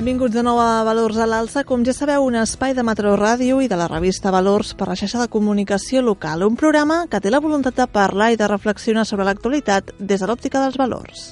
Benvinguts de nou a Valors a l'Alça. Com ja sabeu, un espai de Metro Ràdio i de la revista Valors per la xarxa de comunicació local. Un programa que té la voluntat de parlar i de reflexionar sobre l'actualitat des de l'òptica dels valors.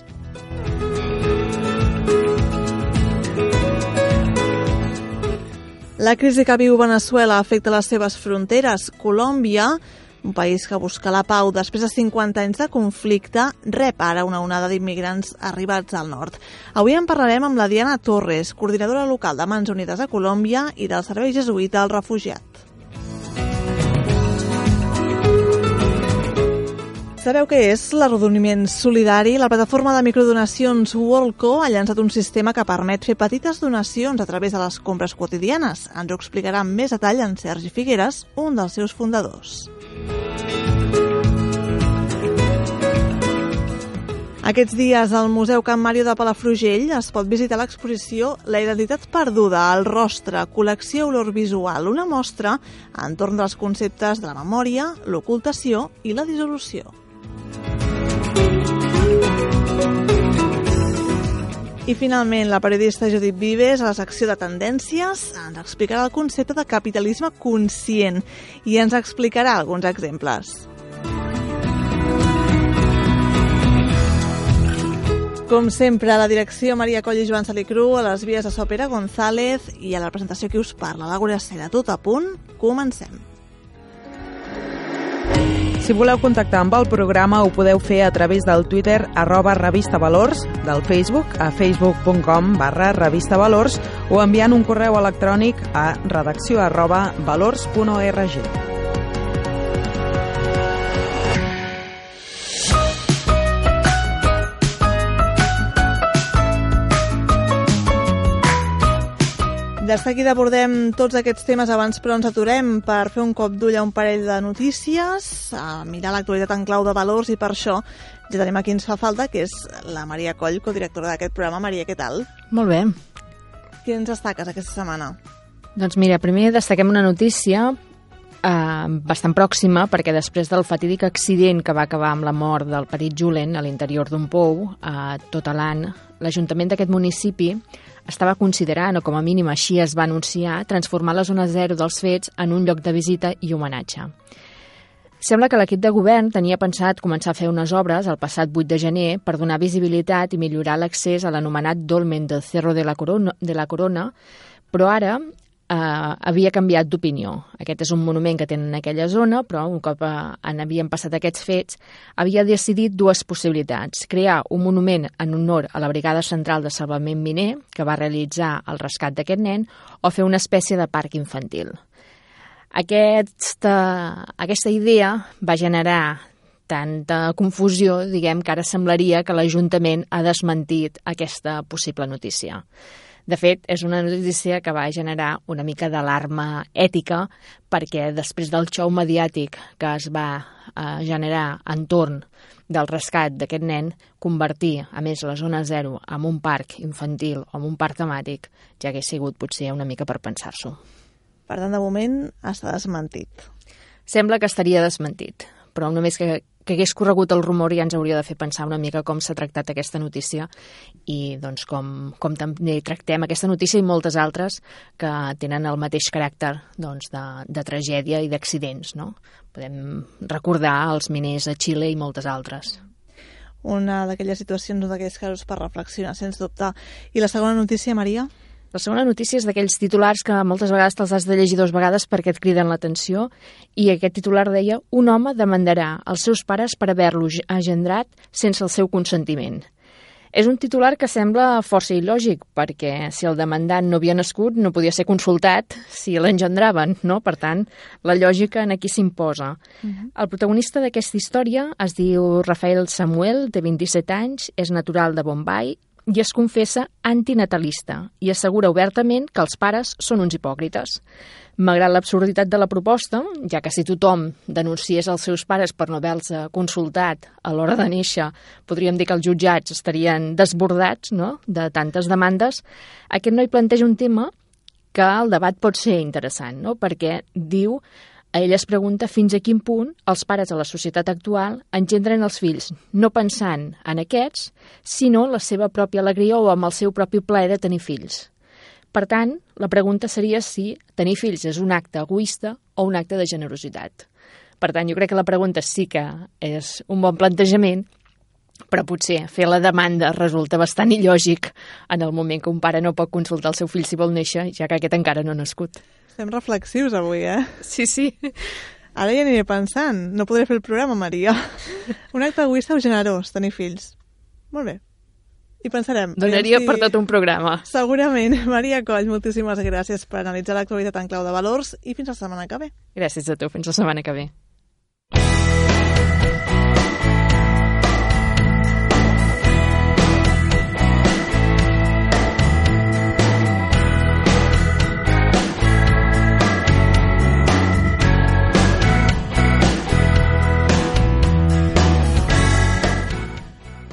La crisi que viu Venezuela afecta les seves fronteres. Colòmbia un país que busca la pau després de 50 anys de conflicte, rep ara una onada d'immigrants arribats al nord. Avui en parlarem amb la Diana Torres, coordinadora local de Mans Unides a Colòmbia i del Servei Jesuïta al Refugiat. Sabeu què és l'arrodoniment solidari? La plataforma de microdonacions WorldCo ha llançat un sistema que permet fer petites donacions a través de les compres quotidianes. Ens ho explicarà amb més detall en Sergi Figueres, un dels seus fundadors. Aquests dies al Museu Can Mario de Palafrugell es pot visitar l'exposició La identitat perduda al rostre, col·lecció olor visual, una mostra entorn dels conceptes de la memòria, l'ocultació i la dissolució. I finalment, la periodista Judit Vives, a la secció de Tendències, ens explicarà el concepte de capitalisme conscient i ens explicarà alguns exemples. Com sempre, a la direcció Maria Coll i Joan Salicru, a les vies de Sopera González i a la presentació que us parla, Laura Cera. Tot a punt, comencem. Si voleu contactar amb el programa ho podeu fer a través del Twitter arroba revista Valors, del Facebook a facebook.com barra revista Valors o enviant un correu electrònic a redacció arroba valors.org. De seguida abordem tots aquests temes abans, però ens aturem per fer un cop d'ull a un parell de notícies, a mirar l'actualitat en clau de valors i per això ja tenim a qui ens fa falta, que és la Maria Coll, codirectora d'aquest programa. Maria, què tal? Molt bé. Què ens destaques aquesta setmana? Doncs mira, primer destaquem una notícia eh, bastant pròxima perquè després del fatídic accident que va acabar amb la mort del petit Julen a l'interior d'un pou, eh, tot l'any, l'Ajuntament d'aquest municipi estava considerant, o com a mínim així es va anunciar, transformar la zona zero dels fets en un lloc de visita i homenatge. Sembla que l'equip de govern tenia pensat començar a fer unes obres el passat 8 de gener per donar visibilitat i millorar l'accés a l'anomenat Dolmen del Cerro de la Corona, de la Corona però ara eh, havia canviat d'opinió. Aquest és un monument que tenen en aquella zona, però un cop eh, en havien passat aquests fets, havia decidit dues possibilitats. Crear un monument en honor a la Brigada Central de Salvament Miner, que va realitzar el rescat d'aquest nen, o fer una espècie de parc infantil. Aquesta, aquesta idea va generar tanta confusió, diguem, que ara semblaria que l'Ajuntament ha desmentit aquesta possible notícia. De fet, és una notícia que va generar una mica d'alarma ètica perquè després del xou mediàtic que es va eh, generar entorn del rescat d'aquest nen, convertir, a més, la zona zero en un parc infantil o en un parc temàtic ja hagués sigut potser una mica per pensar-s'ho. Per tant, de moment està desmentit. Sembla que estaria desmentit, però només que que hagués corregut el rumor ja ens hauria de fer pensar una mica com s'ha tractat aquesta notícia i doncs, com, com també tractem aquesta notícia i moltes altres que tenen el mateix caràcter doncs, de, de tragèdia i d'accidents. No? Podem recordar els miners a Xile i moltes altres una d'aquelles situacions o d'aquells casos per reflexionar, sens dubte. I la segona notícia, Maria? La segona notícia és d'aquells titulars que moltes vegades te'ls has de llegir dues vegades perquè et criden l'atenció i aquest titular deia un home demandarà els seus pares per haver-lo agendrat sense el seu consentiment. És un titular que sembla força il·lògic, perquè si el demandant no havia nascut no podia ser consultat si l'engendraven, no? Per tant, la lògica en aquí s'imposa. Uh -huh. El protagonista d'aquesta història es diu Rafael Samuel, de 27 anys, és natural de Bombay i es confessa antinatalista i assegura obertament que els pares són uns hipòcrites. Malgrat l'absurditat de la proposta, ja que si tothom denunciés els seus pares per no haver-los consultat a l'hora de néixer, podríem dir que els jutjats estarien desbordats no? de tantes demandes, aquest noi planteja un tema que el debat pot ser interessant, no? perquè diu ell es pregunta fins a quin punt els pares a la societat actual engendren els fills, no pensant en aquests, sinó en la seva pròpia alegria o amb el seu propi plaer de tenir fills. Per tant, la pregunta seria si tenir fills és un acte egoista o un acte de generositat. Per tant, jo crec que la pregunta sí que és un bon plantejament, però potser fer la demanda resulta bastant il·lògic en el moment que un pare no pot consultar el seu fill si vol néixer, ja que aquest encara no ha nascut. Estem reflexius avui, eh? Sí, sí. Ara ja aniré pensant. No podré fer el programa, Maria. Un acte egoista o generós, tenir fills. Molt bé. I pensarem... Donaria si... per tot un programa. Segurament. Maria Coll, moltíssimes gràcies per analitzar l'actualitat en clau de valors i fins la setmana que ve. Gràcies a tu. Fins la setmana que ve.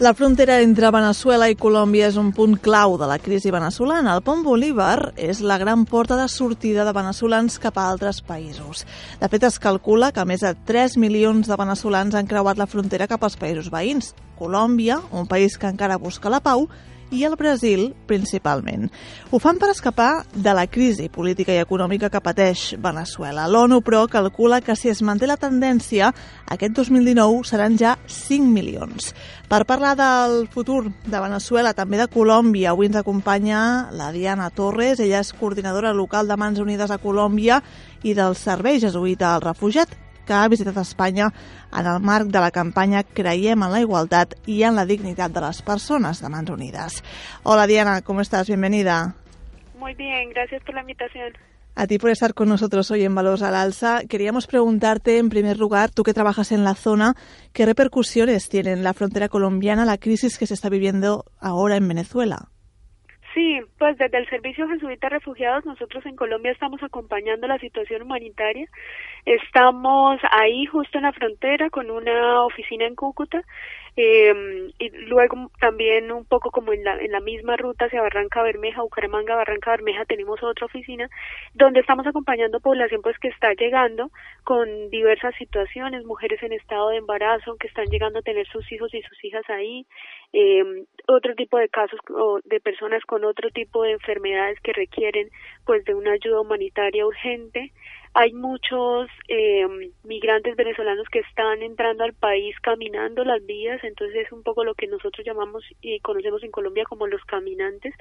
La frontera entre Venezuela i Colòmbia és un punt clau de la crisi venezolana. El pont Bolívar és la gran porta de sortida de veneçolans cap a altres països. De fet, es calcula que més de 3 milions de veneçolans han creuat la frontera cap als països veïns. Colòmbia, un país que encara busca la pau, i el Brasil, principalment. Ho fan per escapar de la crisi política i econòmica que pateix Venezuela. L'ONU, però, calcula que si es manté la tendència, aquest 2019 seran ja 5 milions. Per parlar del futur de Venezuela, també de Colòmbia, avui ens acompanya la Diana Torres. Ella és coordinadora local de Mans Unides a Colòmbia i del Servei Jesuïta al Refugiat que ha visitat Espanya en el marc de la campanya Creiem en la igualtat i en la dignitat de les persones de Mans. Hola Diana, ¿cómo estás? Bienvenida. Muy bien, gracias por la invitación. A ti por estar con nosotros hoy en Valores al Alza. Queríamos preguntarte, en primer lugar, tú que trabajas en la zona, ¿qué repercusiones tiene en la frontera colombiana la crisis que se está viviendo ahora en Venezuela? Sí, pues desde el Servicio Jesuita Refugiados nosotros en Colombia estamos acompañando la situación humanitaria. Estamos ahí justo en la frontera con una oficina en Cúcuta eh, y luego también un poco como en la, en la misma ruta hacia Barranca Bermeja, Bucaramanga, Barranca Bermeja tenemos otra oficina donde estamos acompañando población pues que está llegando con diversas situaciones, mujeres en estado de embarazo que están llegando a tener sus hijos y sus hijas ahí, eh, otro tipo de casos de personas con otro tipo de enfermedades que requieren pues de una ayuda humanitaria urgente. Hay muchos eh, migrantes venezolanos que están entrando al país caminando las vías, entonces es un poco lo que nosotros llamamos y conocemos en Colombia como los caminantes.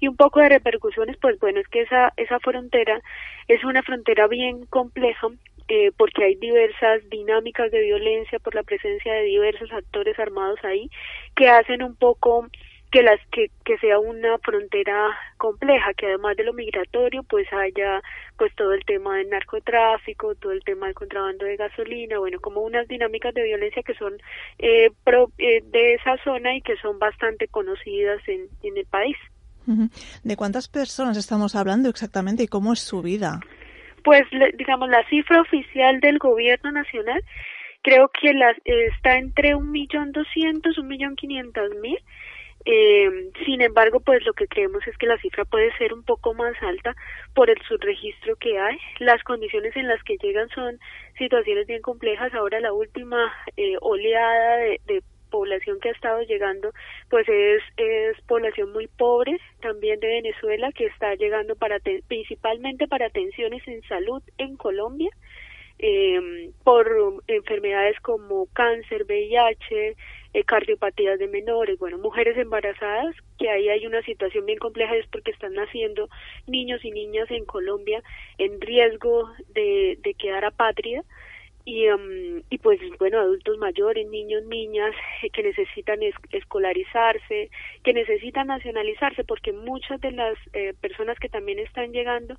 Y un poco de repercusiones, pues bueno, es que esa esa frontera es una frontera bien compleja eh, porque hay diversas dinámicas de violencia por la presencia de diversos actores armados ahí que hacen un poco que las que, que sea una frontera compleja que además de lo migratorio pues haya pues todo el tema del narcotráfico todo el tema del contrabando de gasolina bueno como unas dinámicas de violencia que son eh, pro, eh, de esa zona y que son bastante conocidas en, en el país ¿De cuántas personas estamos hablando exactamente y cómo es su vida? Pues digamos la cifra oficial del gobierno nacional creo que la, está entre un millón doscientos, un millón quinientos mil eh, sin embargo, pues lo que creemos es que la cifra puede ser un poco más alta por el subregistro que hay. Las condiciones en las que llegan son situaciones bien complejas. Ahora la última eh, oleada de, de población que ha estado llegando pues es, es población muy pobre también de Venezuela que está llegando para principalmente para atenciones en salud en Colombia eh, por enfermedades como cáncer, VIH, eh, cardiopatías de menores, bueno, mujeres embarazadas, que ahí hay una situación bien compleja, es porque están naciendo niños y niñas en Colombia en riesgo de, de quedar apátrida y, um, y pues bueno adultos mayores niños niñas eh, que necesitan escolarizarse que necesitan nacionalizarse porque muchas de las eh, personas que también están llegando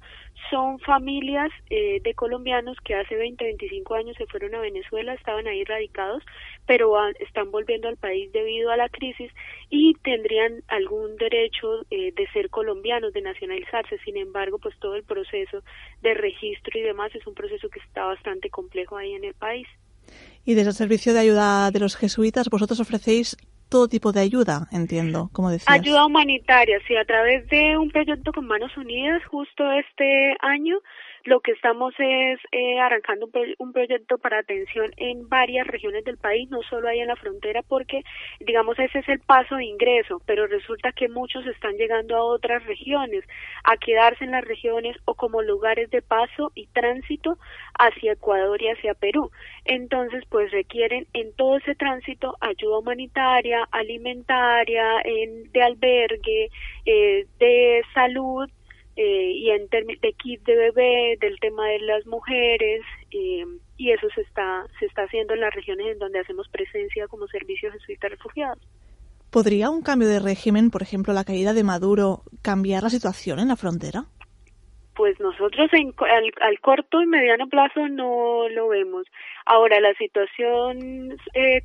son familias eh, de colombianos que hace 20 25 años se fueron a Venezuela estaban ahí radicados pero están volviendo al país debido a la crisis y tendrían algún derecho de ser colombianos de nacionalizarse. Sin embargo pues todo el proceso de registro y demás es un proceso que está bastante complejo ahí en el país. Y desde el Servicio de Ayuda de los Jesuitas, vosotros ofrecéis todo tipo de ayuda, entiendo, como decías. Ayuda humanitaria, sí, a través de un proyecto con Manos Unidas, justo este año, lo que estamos es eh, arrancando un, proyecto para atención en varias regiones del país, no solo ahí en la frontera, porque digamos ese es el paso de ingreso, pero resulta que muchos están llegando a otras regiones, a quedarse en las regiones o como lugares de paso y tránsito hacia Ecuador y hacia Perú. Entonces, pues requieren en todo ese tránsito ayuda humanitaria, alimentaria, en, de albergue, eh, de salud eh, y en términos de kit de bebé, del tema de las mujeres, eh, y eso se está, se está haciendo en las regiones en donde hacemos presencia como servicio jesuita refugiados. ¿Podría un cambio de régimen, por ejemplo, la caída de Maduro, cambiar la situación en la frontera? pues nosotros en, al, corto y mediano plazo no lo vemos. Ahora, la situación eh,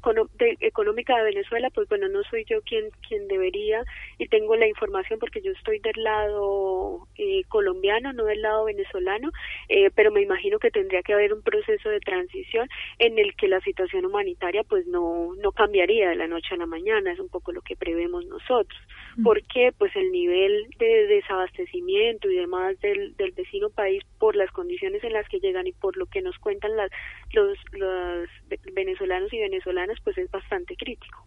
económica de Venezuela, pues bueno, no soy yo quien, quien debería y tengo la información porque yo estoy del lado eh, colombiano, no del lado venezolano, eh, pero me imagino que tendría que haber un proceso de transición en el que la situación humanitaria pues no, no cambiaría de la noche a la mañana, es un poco lo que prevemos nosotros. Mm. porque Pues el nivel de desabastecimiento y demás del, del vecino país por las condiciones en las que llegan y por lo que nos cuentan las, los, los venezolanos y venezolanas, pues es bastante crítico.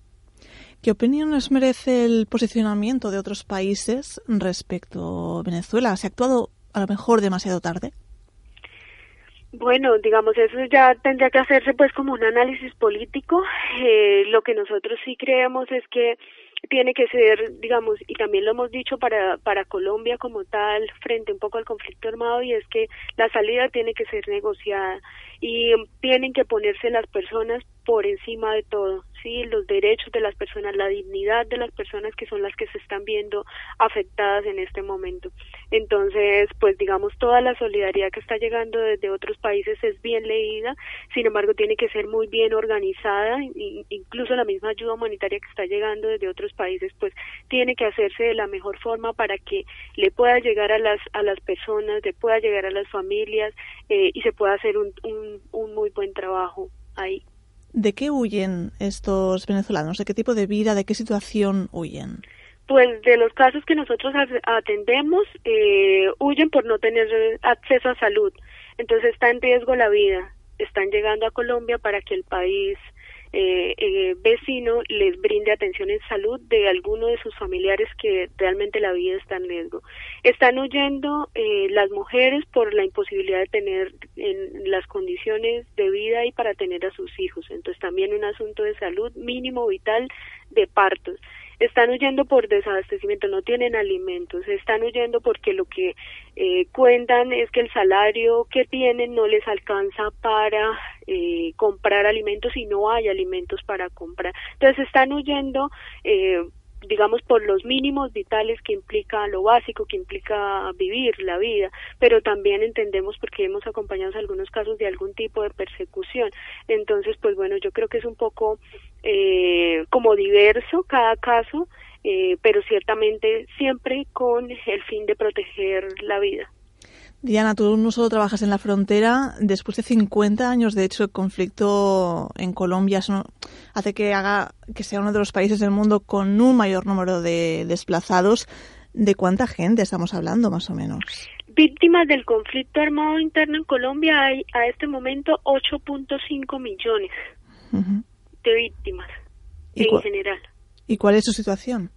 ¿Qué opiniones merece el posicionamiento de otros países respecto a Venezuela? ¿Se ha actuado a lo mejor demasiado tarde? Bueno, digamos, eso ya tendría que hacerse pues como un análisis político. Eh, lo que nosotros sí creemos es que tiene que ser, digamos, y también lo hemos dicho para, para Colombia como tal, frente un poco al conflicto armado, y es que la salida tiene que ser negociada y tienen que ponerse las personas por encima de todo, sí, los derechos de las personas, la dignidad de las personas que son las que se están viendo afectadas en este momento. Entonces, pues digamos, toda la solidaridad que está llegando desde otros países es bien leída, sin embargo, tiene que ser muy bien organizada, incluso la misma ayuda humanitaria que está llegando desde otros países, pues tiene que hacerse de la mejor forma para que le pueda llegar a las a las personas, le pueda llegar a las familias eh, y se pueda hacer un, un, un muy buen trabajo ahí. ¿De qué huyen estos venezolanos? ¿De qué tipo de vida, de qué situación huyen? Pues de los casos que nosotros atendemos, eh, huyen por no tener acceso a salud. Entonces está en riesgo la vida. Están llegando a Colombia para que el país eh, eh, vecino les brinde atención en salud de alguno de sus familiares que realmente la vida está en riesgo. Están huyendo eh, las mujeres por la imposibilidad de tener en las condiciones de vida y para tener a sus hijos. Entonces también un asunto de salud mínimo vital de partos están huyendo por desabastecimiento, no tienen alimentos, están huyendo porque lo que eh, cuentan es que el salario que tienen no les alcanza para eh, comprar alimentos y no hay alimentos para comprar. Entonces están huyendo eh, digamos, por los mínimos vitales que implica lo básico, que implica vivir la vida, pero también entendemos porque hemos acompañado algunos casos de algún tipo de persecución. Entonces, pues bueno, yo creo que es un poco eh, como diverso cada caso, eh, pero ciertamente siempre con el fin de proteger la vida. Diana, tú no solo trabajas en la frontera, después de 50 años, de hecho, el conflicto en Colombia hace que haga que sea uno de los países del mundo con un mayor número de desplazados. ¿De cuánta gente estamos hablando, más o menos? Víctimas del conflicto armado interno en Colombia hay a este momento 8.5 millones de víctimas en general. ¿Y cuál es su situación?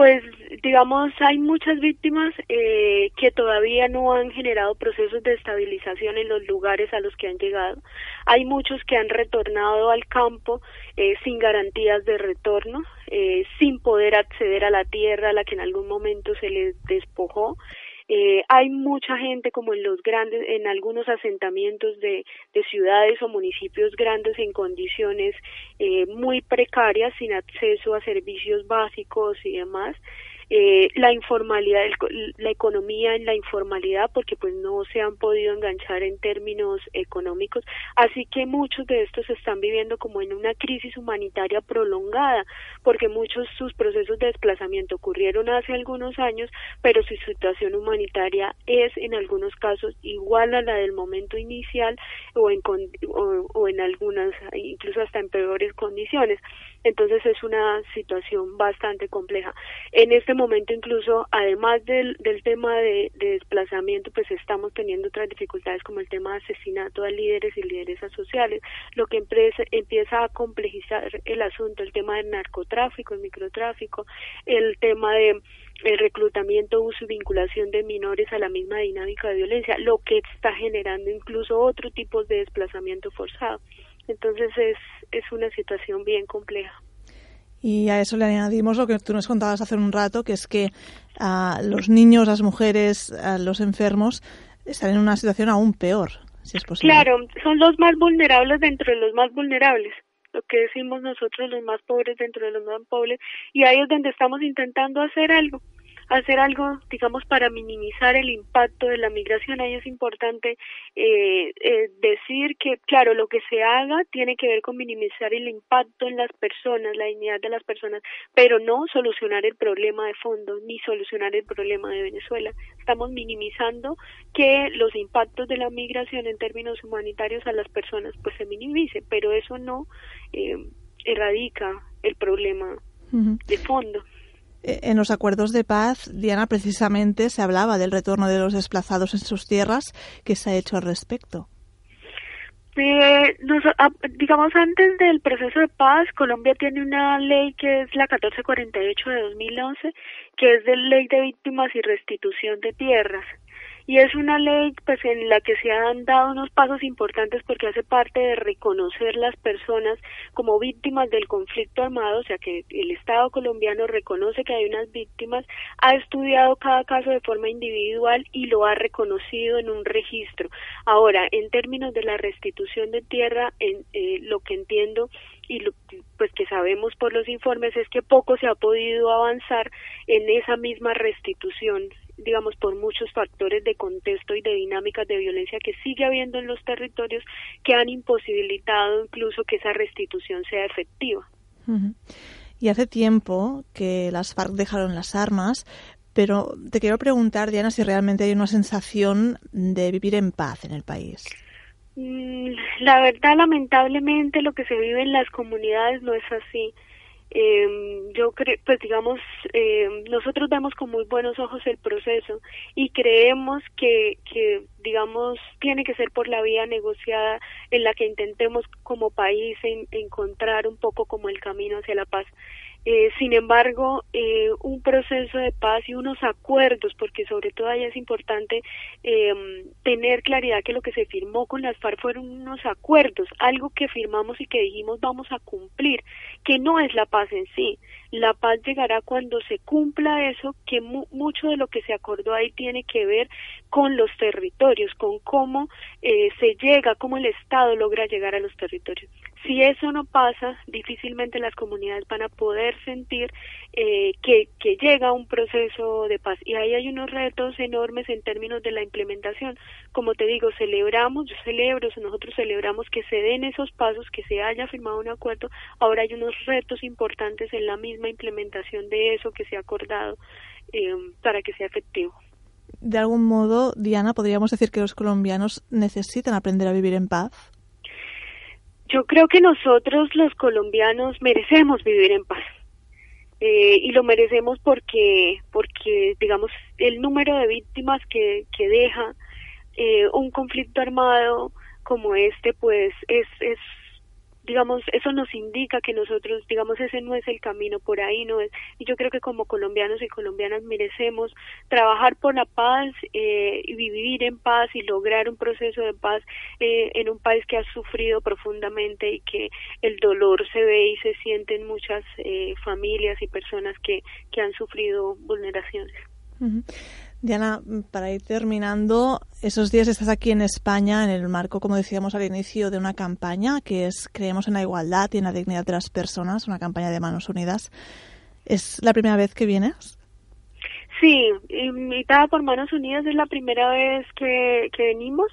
Pues digamos hay muchas víctimas eh, que todavía no han generado procesos de estabilización en los lugares a los que han llegado. Hay muchos que han retornado al campo eh, sin garantías de retorno, eh, sin poder acceder a la tierra a la que en algún momento se les despojó. Eh, hay mucha gente como en los grandes, en algunos asentamientos de, de ciudades o municipios grandes en condiciones eh, muy precarias, sin acceso a servicios básicos y demás eh, la informalidad, la economía en la informalidad, porque pues no se han podido enganchar en términos económicos, así que muchos de estos están viviendo como en una crisis humanitaria prolongada, porque muchos sus procesos de desplazamiento ocurrieron hace algunos años, pero su situación humanitaria es en algunos casos igual a la del momento inicial o en, o, o en algunas, incluso hasta en peores condiciones. Entonces es una situación bastante compleja. En este momento incluso, además del, del tema de, desplazamiento, pues estamos teniendo otras dificultades como el tema de asesinato a líderes y lideresas sociales, lo que empieza a complejizar el asunto, el tema del narcotráfico, el microtráfico, el tema de reclutamiento, uso y vinculación de menores a la misma dinámica de violencia, lo que está generando incluso otro tipo de desplazamiento forzado. Entonces es, es una situación bien compleja. Y a eso le añadimos lo que tú nos contabas hace un rato, que es que a los niños, las mujeres, los enfermos están en una situación aún peor, si es posible. Claro, son los más vulnerables dentro de los más vulnerables lo que decimos nosotros los más pobres dentro de los más pobres y ahí es donde estamos intentando hacer algo hacer algo, digamos, para minimizar el impacto de la migración. Ahí es importante eh, eh, decir que, claro, lo que se haga tiene que ver con minimizar el impacto en las personas, la dignidad de las personas, pero no solucionar el problema de fondo ni solucionar el problema de Venezuela. Estamos minimizando que los impactos de la migración en términos humanitarios a las personas pues se minimice, pero eso no eh, erradica el problema de fondo. Eh, en los acuerdos de paz, Diana, precisamente se hablaba del retorno de los desplazados en sus tierras. ¿Qué se ha hecho al respecto? Eh, digamos, antes del proceso de paz, Colombia tiene una ley que es la 1448 de 2011, que es de ley de víctimas y restitución de tierras y es una ley pues en la que se han dado unos pasos importantes porque hace parte de reconocer las personas como víctimas del conflicto armado, o sea que el Estado colombiano reconoce que hay unas víctimas, ha estudiado cada caso de forma individual y lo ha reconocido en un registro. Ahora, en términos de la restitución de tierra, en, eh, lo que entiendo y lo, pues que sabemos por los informes es que poco se ha podido avanzar en esa misma restitución digamos, por muchos factores de contexto y de dinámicas de violencia que sigue habiendo en los territorios que han imposibilitado incluso que esa restitución sea efectiva. Y hace tiempo que las FARC dejaron las armas, pero te quiero preguntar, Diana, si realmente hay una sensación de vivir en paz en el país. Mm, la verdad, lamentablemente, lo que se vive en las comunidades no es así. Eh, yo creo, pues digamos, eh, nosotros vemos con muy buenos ojos el proceso y creemos que, que, digamos, tiene que ser por la vía negociada en la que intentemos como país encontrar un poco como el camino hacia la paz. Eh, sin embargo, eh, un proceso de paz y unos acuerdos, porque sobre todo ahí es importante eh, tener claridad que lo que se firmó con las FARC fueron unos acuerdos, algo que firmamos y que dijimos vamos a cumplir, que no es la paz en sí. La paz llegará cuando se cumpla eso, que mucho de lo que se acordó ahí tiene que ver con los territorios, con cómo se llega, cómo el Estado logra llegar a los territorios. Si eso no pasa, difícilmente las comunidades van a poder sentir eh, que, que llega un proceso de paz. Y ahí hay unos retos enormes en términos de la implementación. Como te digo, celebramos, yo celebro, nosotros celebramos que se den esos pasos, que se haya firmado un acuerdo. Ahora hay unos retos importantes en la misma implementación de eso que se ha acordado eh, para que sea efectivo. De algún modo, Diana, podríamos decir que los colombianos necesitan aprender a vivir en paz. Yo creo que nosotros los colombianos merecemos vivir en paz. Eh, y lo merecemos porque, porque, digamos, el número de víctimas que, que deja eh, un conflicto armado como este, pues es, es digamos, eso nos indica que nosotros, digamos, ese no es el camino, por ahí no es. Y yo creo que como colombianos y colombianas merecemos trabajar por la paz eh, y vivir en paz y lograr un proceso de paz eh, en un país que ha sufrido profundamente y que el dolor se ve y se siente en muchas eh, familias y personas que, que han sufrido vulneraciones. Diana, para ir terminando, esos días estás aquí en España en el marco, como decíamos al inicio, de una campaña que es Creemos en la igualdad y en la dignidad de las personas, una campaña de Manos Unidas. ¿Es la primera vez que vienes? Sí, invitada por Manos Unidas es la primera vez que, que venimos.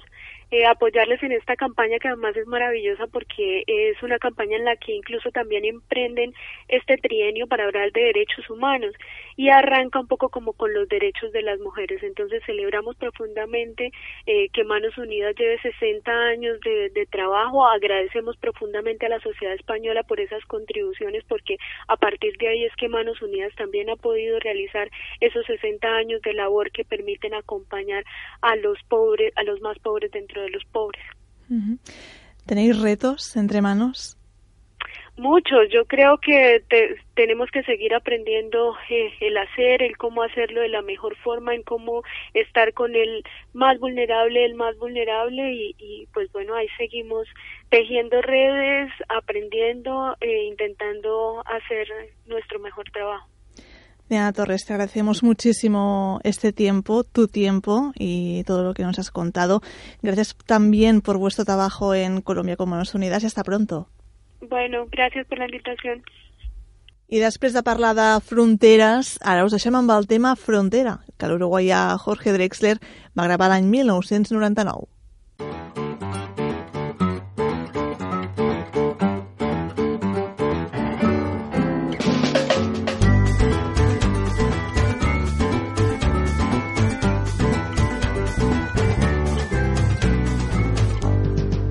Eh, apoyarles en esta campaña que además es maravillosa porque es una campaña en la que incluso también emprenden este trienio para hablar de derechos humanos y arranca un poco como con los derechos de las mujeres. Entonces celebramos profundamente eh, que Manos Unidas lleve 60 años de, de trabajo, agradecemos profundamente a la sociedad española por esas contribuciones porque a partir de ahí es que Manos Unidas también ha podido realizar esos 60 años de labor que permiten acompañar a los pobres, a los más pobres dentro de los pobres. ¿Tenéis retos entre manos? Muchos. Yo creo que tenemos que seguir aprendiendo eh, el hacer, el cómo hacerlo de la mejor forma, en cómo estar con el más vulnerable, el más vulnerable y, y pues bueno, ahí seguimos tejiendo redes, aprendiendo e intentando hacer nuestro mejor trabajo. Diana Torres, te agradecemos muchísimo este tiempo, tu tiempo y todo lo que nos has contado. Gracias también por vuestro trabajo en Colombia con Manos Unidas y hasta pronto. Bueno, gracias por la invitación. I després de parlar de fronteres, ara us deixem amb el tema Frontera, que l'uruguaià Jorge Drexler va gravar l'any 1999.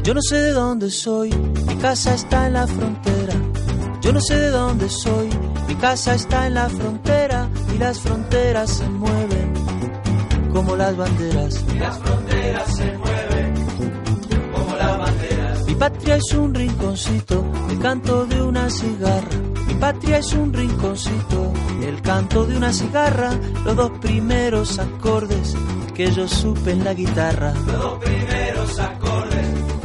Yo no sé de dónde soy, mi casa está en la frontera. Yo no sé de dónde soy, mi casa está en la frontera y las fronteras se mueven como las banderas. Y las fronteras se mueven como las banderas. Mi patria es un rinconcito, el canto de una cigarra. Mi patria es un rinconcito, el canto de una cigarra. Los dos primeros acordes que yo supe en la guitarra. Los dos primeros acordes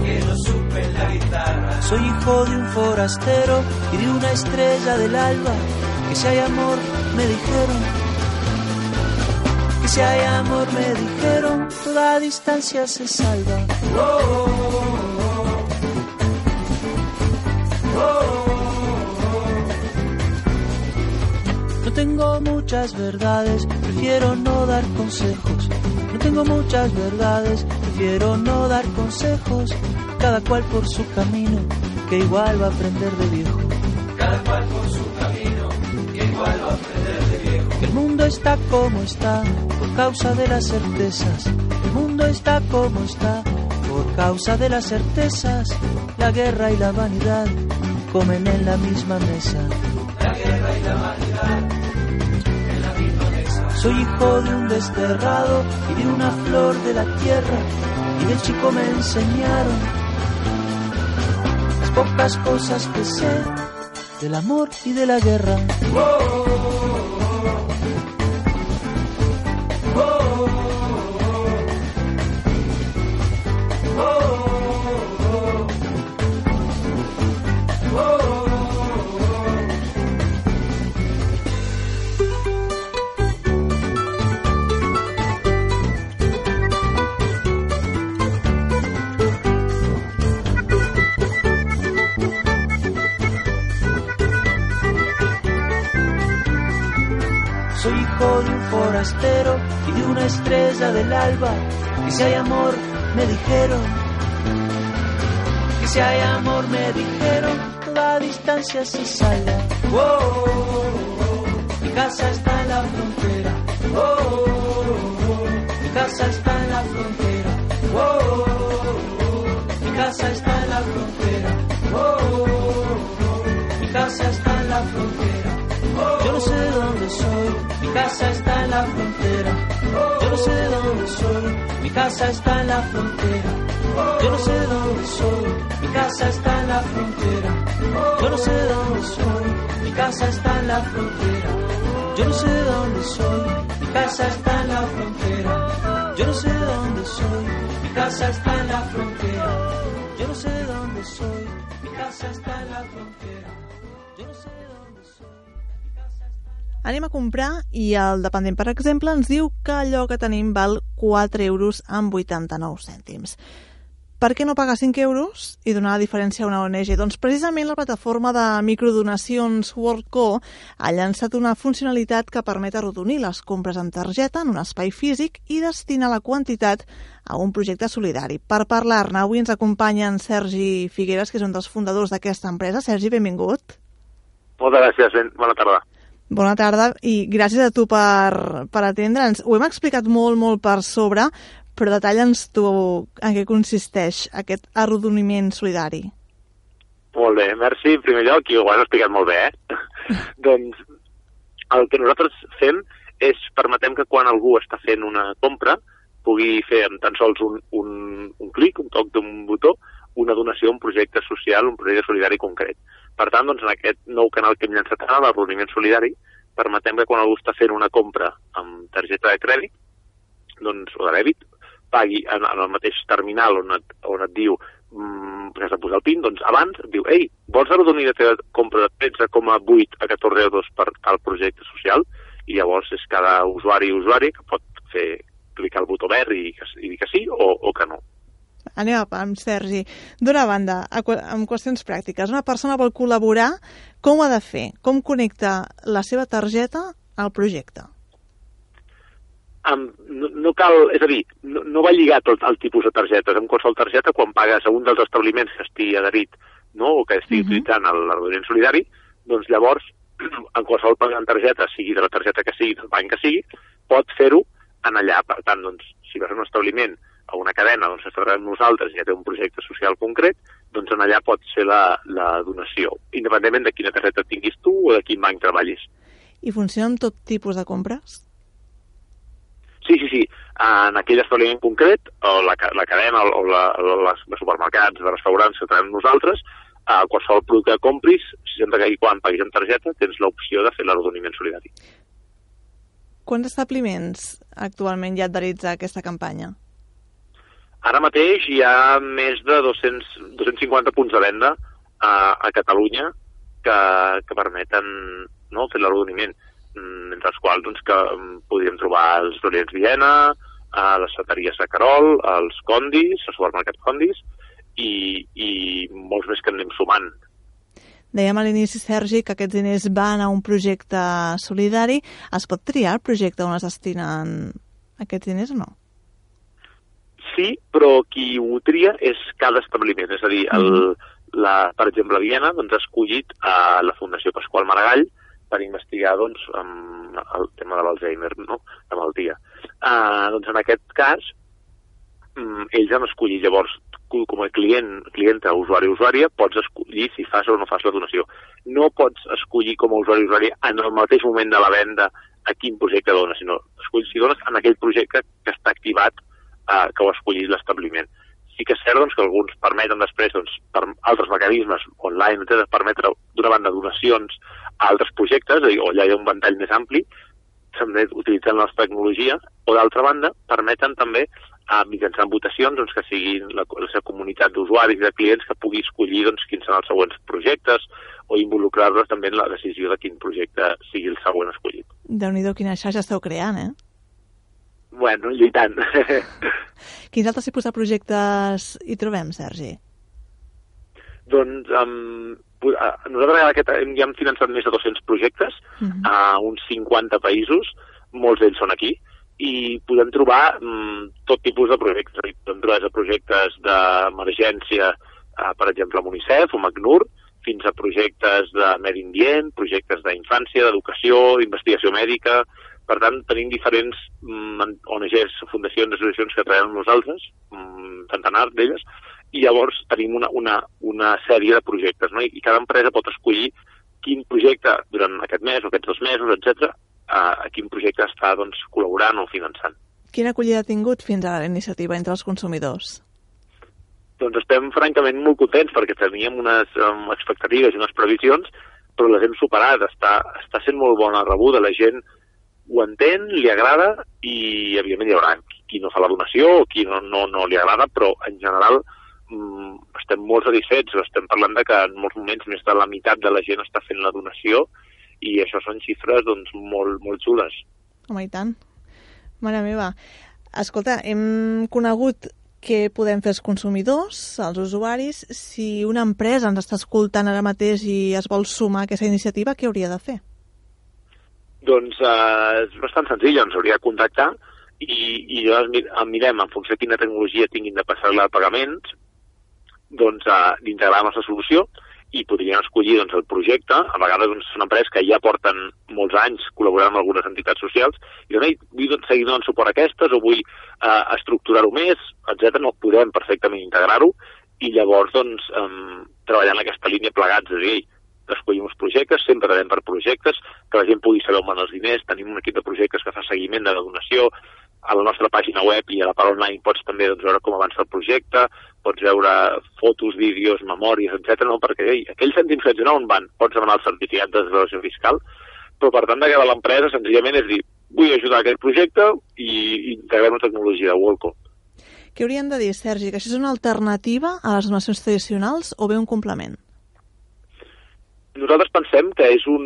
que yo supe la guitarra. Soy hijo de un forastero y de una estrella del alba. Que si hay amor, me dijeron. Que si hay amor, me dijeron, toda distancia se salva. No tengo muchas verdades, prefiero no dar consejos. Tengo muchas verdades, prefiero no dar consejos. Cada cual por su camino, que igual va a aprender de viejo. Cada cual por su camino, que igual va a aprender de viejo. El mundo está como está por causa de las certezas. El mundo está como está por causa de las certezas. La guerra y la vanidad comen en la misma mesa. Soy hijo de un desterrado y de una flor de la tierra. Y de chico me enseñaron las pocas cosas que sé del amor y de la guerra. Alba. Si hay amor, me dijeron. Que si hay amor, me dijeron. Toda distancia se salva. Oh, Mi casa está en la frontera. oh, Mi casa está en la frontera. oh, Mi casa está en la frontera. oh, Mi casa está en la frontera. Yo no sé de dónde soy, mi casa está en la frontera. Yo no sé de dónde soy, mi casa está en la frontera. Yo no sé de dónde soy, mi casa está en la frontera. Yo no sé de dónde soy, mi casa está en la frontera. Yo no sé de dónde soy, mi casa está en la frontera. Yo no sé de dónde soy, mi casa está en la frontera. Yo no sé de dónde soy, mi casa está en la frontera. Yo no sé de dónde soy. Anem a comprar i el dependent, per exemple, ens diu que allò que tenim val 4 euros amb 89 cèntims. per què no pagar 5 euros i donar la diferència a una ONG? Doncs precisament la plataforma de microdonacions WorldCo ha llançat una funcionalitat que permet arrodonir les compres en targeta en un espai físic i destinar la quantitat a un projecte solidari. Per parlar-ne, avui ens acompanya en Sergi Figueres, que és un dels fundadors d'aquesta empresa. Sergi, benvingut. Moltes gràcies, ben, bona tarda. Bona tarda i gràcies a tu per, per atendre'ns. Ho hem explicat molt, molt per sobre, però detalla'ns tu en què consisteix aquest arrodoniment solidari. Molt bé, merci en primer lloc i ho has explicat molt bé, eh? doncs el que nosaltres fem és permetem que quan algú està fent una compra pugui fer amb tan sols un, un, un clic, un toc d'un botó, una donació a un projecte social, un projecte solidari concret. Per tant, doncs, en aquest nou canal que hem llançat ara, l'arrodoniment solidari, permetem que quan algú està fent una compra amb targeta de crèdit doncs, o de dèbit, pagui en, en el mateix terminal on et, on et diu mm, que has de posar el PIN, doncs abans et diu ei, vols arrodonir la teva compra de 13,8 a 14 euros per tal projecte social? I llavors és cada usuari i usuari que pot fer clicar el botó verd i, i dir que sí o, o que no. Anem a amb Sergi. D'una banda, amb qüestions pràctiques, una persona vol col·laborar, com ho ha de fer? Com connecta la seva targeta al projecte? Um, no, no cal, és a dir, no, no va lligat tot el tipus de targetes. Amb qualsevol targeta, quan pagues a un dels establiments que estigui adherit no, o que estigui uh -huh. utilitzant l'arrodoniment solidari, doncs llavors, en qualsevol pagant targeta, sigui de la targeta que sigui, del banc que sigui, pot fer-ho en allà. Per tant, doncs, si vas a un establiment a una cadena on s'està amb nosaltres i ja té un projecte social concret, doncs en allà pot ser la, la donació, independentment de quina targeta tinguis tu o de quin banc treballis. I funciona amb tot tipus de compres? Sí, sí, sí. En aquell establiment concret, o la, la cadena o la, les, els supermercats, de restaurants que tenim nosaltres, a qualsevol producte que compris, si sempre que quan paguis amb targeta, tens l'opció de fer l'arrodoniment solidari. Quants establiments actualment adherits a aquesta campanya? Ara mateix hi ha més de 200, 250 punts de venda a, a Catalunya que, que permeten no, fer l'arrodoniment, mm, entre els quals doncs, que mm, podríem trobar els Dorians Viena, a les sateries de Carol, els Condis, el supermercat Condis, i, i molts més que anem sumant. Dèiem a l'inici, Sergi, que aquests diners van a un projecte solidari. Es pot triar el projecte on es destinen aquests diners o no? Sí, però qui ho tria és cada establiment. És a dir, el, mm. la, per exemple, a Viena doncs, ha escollit a la Fundació Pasqual Maragall per investigar doncs, amb el tema de l'Alzheimer, no? la malaltia. Uh, doncs en aquest cas, um, ells han escollit llavors com a client, clienta, usuari, usuària, pots escollir si fas o no fas la donació. No pots escollir com a usuari, usuària en el mateix moment de la venda a quin projecte dones, sinó escollir si dones en aquell projecte que està activat, eh, que ho ha escollit l'establiment. Sí que és cert doncs, que alguns permeten després, doncs, per altres mecanismes online, etc., permetre d'una banda donacions a altres projectes, o allà hi ha un ventall més ampli, també utilitzant la tecnologia, o d'altra banda, permeten també a mitjançant votacions doncs, que siguin la, la seva comunitat d'usuaris i de clients que pugui escollir doncs, quins són els següents projectes o involucrar-los també en la decisió de quin projecte sigui el següent escollit. Déu-n'hi-do, quina xarxa esteu creant, eh? Bueno, lluitant. Quins altres tipus de projectes hi trobem, Sergi? Doncs um, nosaltres aquest, ja hem finançat més de 200 projectes uh -huh. a uns 50 països, molts d'ells són aquí, i podem trobar mm, tot tipus de projectes. Podem trobar de projectes d'emergència, eh, per exemple, a UNICEF o MACNUR, fins a projectes de medi ambient, projectes d'infància, d'educació, d'investigació mèdica... Per tant, tenim diferents mm, ONGs, fundacions, associacions que treballen amb nosaltres, mm, centenars d'elles, i llavors tenim una, una, una sèrie de projectes, no? I cada empresa pot escollir quin projecte durant aquest mes o aquests dos mesos, etc a, a quin projecte està doncs, col·laborant o finançant. Quina acollida ha tingut fins ara la iniciativa entre els consumidors? Doncs estem francament molt contents perquè teníem unes um, expectatives i unes previsions, però les hem superat. Està, està sent molt bona rebuda, la gent ho entén, li agrada i evidentment hi haurà qui no fa la donació o qui no, no, no li agrada, però en general mm, estem molt satisfets. Estem parlant de que en molts moments més de la meitat de la gent està fent la donació i això són xifres doncs, molt, molt xules. Home, i tant. Mare meva. Escolta, hem conegut què podem fer els consumidors, els usuaris, si una empresa ens està escoltant ara mateix i es vol sumar a aquesta iniciativa, què hauria de fer? Doncs eh, és bastant senzill, ens hauria de contactar i, i llavors mirem en funció de quina tecnologia tinguin de passar-la a pagaments, doncs eh, d'integrar la nostra solució i podrien escollir doncs, el projecte. A vegades doncs, són empreses que ja porten molts anys col·laborant amb algunes entitats socials i diuen, vull doncs, seguir donant suport a aquestes o vull eh, estructurar-ho més, etc. No podem perfectament integrar-ho i llavors doncs, eh, treballar en aquesta línia plegats, és a dir, escollim uns projectes, sempre anem per projectes, que la gent pugui saber on van els diners, tenim un equip de projectes que fa seguiment de la donació, a la nostra pàgina web i a la part online pots també doncs, veure com avança el projecte, pots veure fotos, vídeos, memòries, etc. No? perquè ei, aquells cèntims que ets on van? Pots demanar el certificat de declaració fiscal, però per tant de l'empresa senzillament és dir, vull ajudar aquest projecte i, i integrar una tecnologia de Worldcom. Què hauríem de dir, Sergi? Que això és una alternativa a les donacions tradicionals o bé un complement? Nosaltres pensem que és un,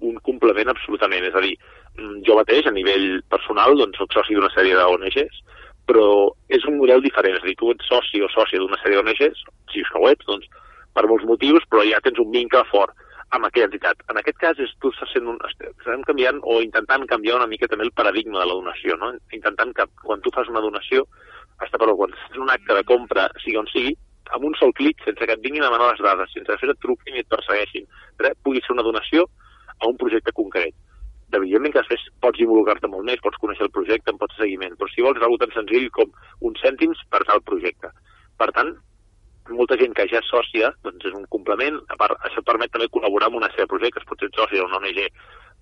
un complement absolutament, és a dir, mm, jo mateix, a nivell personal, doncs soc soci d'una sèrie d'ONGs, però és un model diferent, és a dir, tu ets soci o sòcia d'una sèrie d'ONGs, si és que ho ets, doncs, per molts motius, però ja tens un vincle fort amb aquella entitat. En aquest cas, és, tu estàs sent un, estem canviant o intentant canviar una mica també el paradigma de la donació, no? intentant que quan tu fas una donació, hasta però quan fas un acte de compra, sigui on sigui, amb un sol clic, sense que et vinguin a demanar les dades, sense que et truquin i et persegueixin, res, pugui ser una donació a un projecte concret. Evidentment que després pots involucrar-te molt més, pots conèixer el projecte, en pots seguiment, però si vols és tan senzill com uns cèntims per tal projecte. Per tant, molta gent que ja és sòcia, doncs és un complement, a part, això et permet també col·laborar amb una sèrie de projectes, pots ser sòcia d'una ONG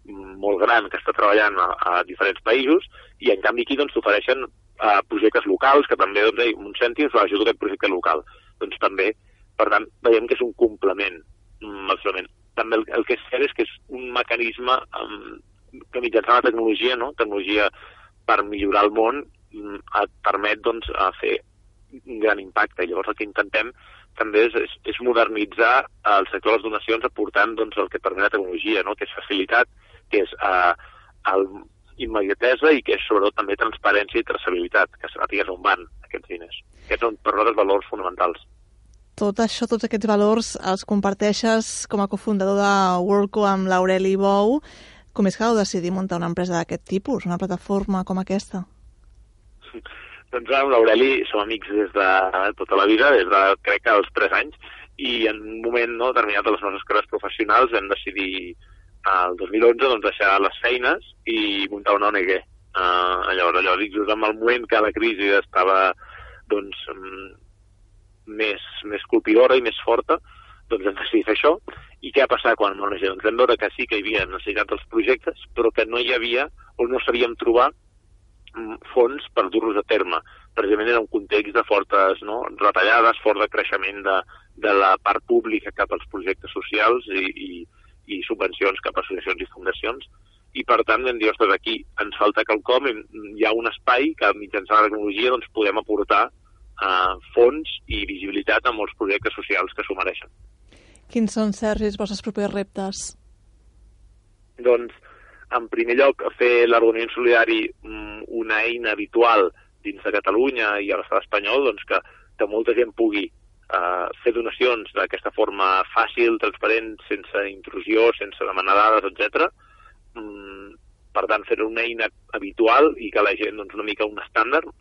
molt gran que està treballant a, a diferents països i en canvi aquí doncs t'ofereixen uh, projectes locals que també doncs, un cèntim ajuda aquest projecte local doncs també, per tant, veiem que és un complement, mm, absolutament. També el, el que és cert és que és un mecanisme um, que mitjançant la tecnologia, no? tecnologia per millorar el món, et permet doncs, fer un gran impacte. Llavors el que intentem també és, és, és modernitzar el sector de les donacions aportant doncs, el que permet la tecnologia, no? que és facilitat, que és uh, el, immediatesa i que és sobretot també transparència i traçabilitat, que sàpigues on van aquests diners. Aquests són per nosaltres valors fonamentals. Tot això, tots aquests valors els comparteixes com a cofundador de Worldco amb l'Aureli Bou. Com és que heu decidit muntar una empresa d'aquest tipus, una plataforma com aquesta? doncs amb l'Aureli som amics des de tota la vida, des de crec que als 3 anys, i en un moment no, determinat de les nostres carreres professionals vam decidir el 2011 doncs, deixar les feines i muntar una ONG. Uh, llavors, allò, dic, just en el moment que la crisi estava doncs, més, més colpidora i més forta, doncs hem decidit fer això. I què ha passat quan l'ONG? Doncs vam veure que sí que hi havia necessitat dels projectes, però que no hi havia o no sabíem trobar fons per dur-los a terme. Precisament era un context de fortes no, retallades, fort de creixement de, de la part pública cap als projectes socials i, i, i subvencions cap a associacions i fundacions, i per tant vam dir, ostres, aquí ens falta quelcom, hi ha un espai que mitjançant la tecnologia doncs, podem aportar eh, fons i visibilitat a molts projectes socials que s'ho mereixen. Quins són, Sergi, els vostres propers reptes? Doncs, en primer lloc, fer l'Argonient Solidari mm, una eina habitual dins de Catalunya i a l'estat espanyol, doncs que, que molta gent pugui eh, fer donacions d'aquesta forma fàcil, transparent, sense intrusió, sense demanar dades, etc. Mm, per tant, fer una eina habitual i que la gent, doncs, una mica un estàndard,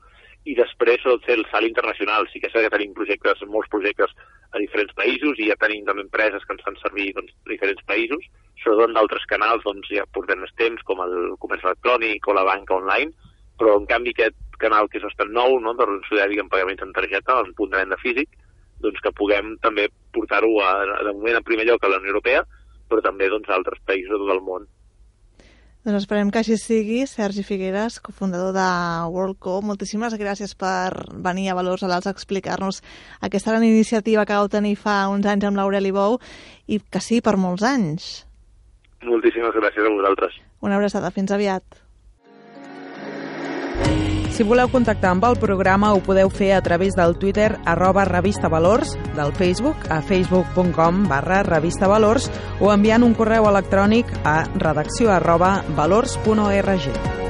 i després fer el salt internacional. Sí que sé que tenim projectes, molts projectes a diferents països i ja tenim també empreses que ens fan servir doncs, a diferents països, sobretot en d'altres canals doncs, ja portem més temps, com el comerç electrònic o la banca online, però en canvi aquest canal que és bastant nou, no, de solidari en pagaments en targeta, en punt de venda físic, doncs, que puguem també portar-ho de moment en primer lloc a la Unió Europea, però també doncs, a altres països de tot el món. Doncs esperem que així sigui. Sergi Figueres, cofundador de WorldCo, moltíssimes gràcies per venir a Valors Alals a explicar-nos aquesta gran iniciativa que vau tenir fa uns anys amb l'Aureli Bou i que sí, per molts anys. Moltíssimes gràcies a vosaltres. Una abraçada. Fins aviat. Si voleu contactar amb el programa ho podeu fer a través del Twitter arroba revista valors, del Facebook a facebook.com barra revista valors o enviant un correu electrònic a redacció arroba valors.org.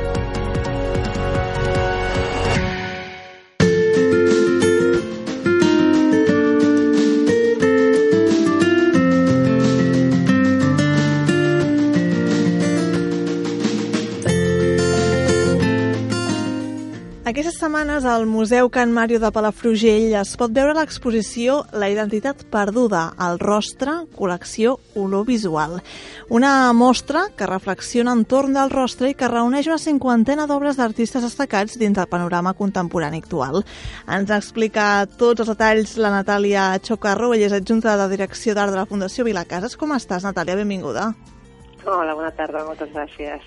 setmanes al Museu Can Mario de Palafrugell es pot veure l'exposició La identitat perduda, al rostre, col·lecció Olor Visual. Una mostra que reflexiona entorn del rostre i que reuneix una cinquantena d'obres d'artistes destacats dins del panorama contemporani actual. Ens explica tots els detalls la Natàlia Chocarro, ella és adjunta de Direcció d'Art de la Fundació Vilacases. Com estàs, Natàlia? Benvinguda. Hola, bona tarda, moltes gràcies.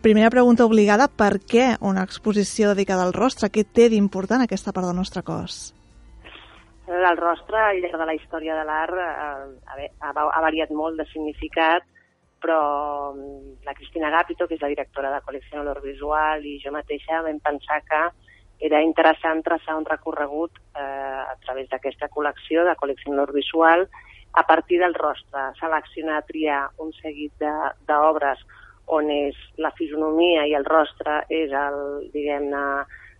Primera pregunta obligada, per què una exposició dedicada al rostre? Què té d'important aquesta part del nostre cos? El rostre, al llarg de la història de l'art, eh, ha, ha variat molt de significat, però mm, la Cristina Gàpito, que és la directora de Col·lecció Olor Visual, i jo mateixa vam pensar que era interessant traçar un recorregut eh, a través d'aquesta col·lecció de Col·lecció Olor Visual a partir del rostre, seleccionar, triar un seguit d'obres on és la fisonomia i el rostre és el, diguem-ne,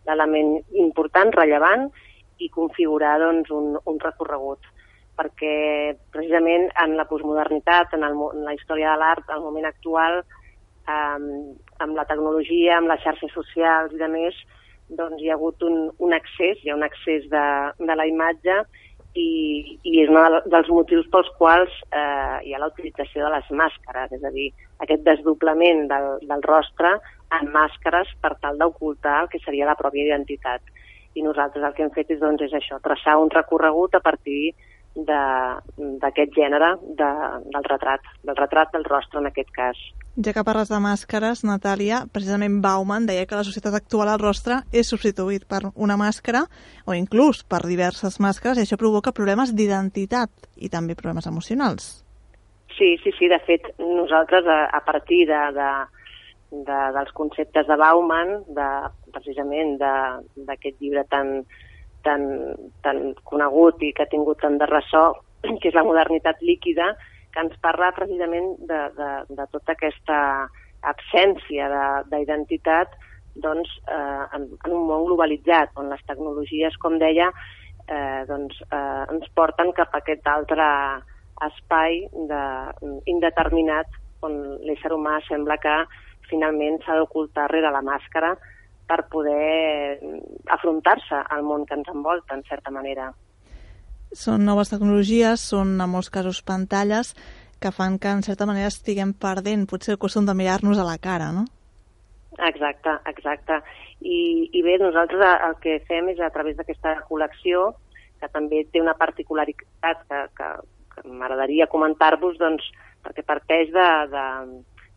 l'element important, rellevant, i configurar doncs, un, un recorregut. Perquè precisament en la postmodernitat, en, el, en la història de l'art, al moment actual, eh, amb la tecnologia, amb les xarxes socials i de més, doncs hi ha hagut un, un accés, hi ha un accés de, de la imatge i, i és un dels motius pels quals eh, hi ha la utilització de les màscares, és a dir, aquest desdoblament del, del rostre en màscares per tal d'ocultar el que seria la pròpia identitat. I nosaltres el que hem fet és, doncs, és això, traçar un recorregut a partir d'aquest gènere de, del retrat, del retrat del rostre en aquest cas. Ja que parles de màscares, Natàlia, precisament Bauman deia que la societat actual al rostre és substituït per una màscara o inclús per diverses màscares i això provoca problemes d'identitat i també problemes emocionals. Sí, sí, sí. De fet, nosaltres a, a partir de, de, de, dels conceptes de Bauman, de, precisament d'aquest llibre tan, tan, tan conegut i que ha tingut tant de ressò, que és la modernitat líquida, que ens parla precisament de, de, de tota aquesta absència d'identitat doncs, eh, en, en un món globalitzat, on les tecnologies, com deia, eh, doncs, eh, ens porten cap a aquest altre espai de, indeterminat on l'ésser humà sembla que finalment s'ha d'ocultar rere la màscara per poder afrontar-se al món que ens envolta, en certa manera. Són noves tecnologies, són en molts casos pantalles que fan que en certa manera estiguem perdent potser el costum de mirar-nos a la cara, no? Exacte, exacte. I, I bé, nosaltres el que fem és a través d'aquesta col·lecció, que també té una particularitat que, que, que m'agradaria comentar-vos, doncs, perquè parteix de, de,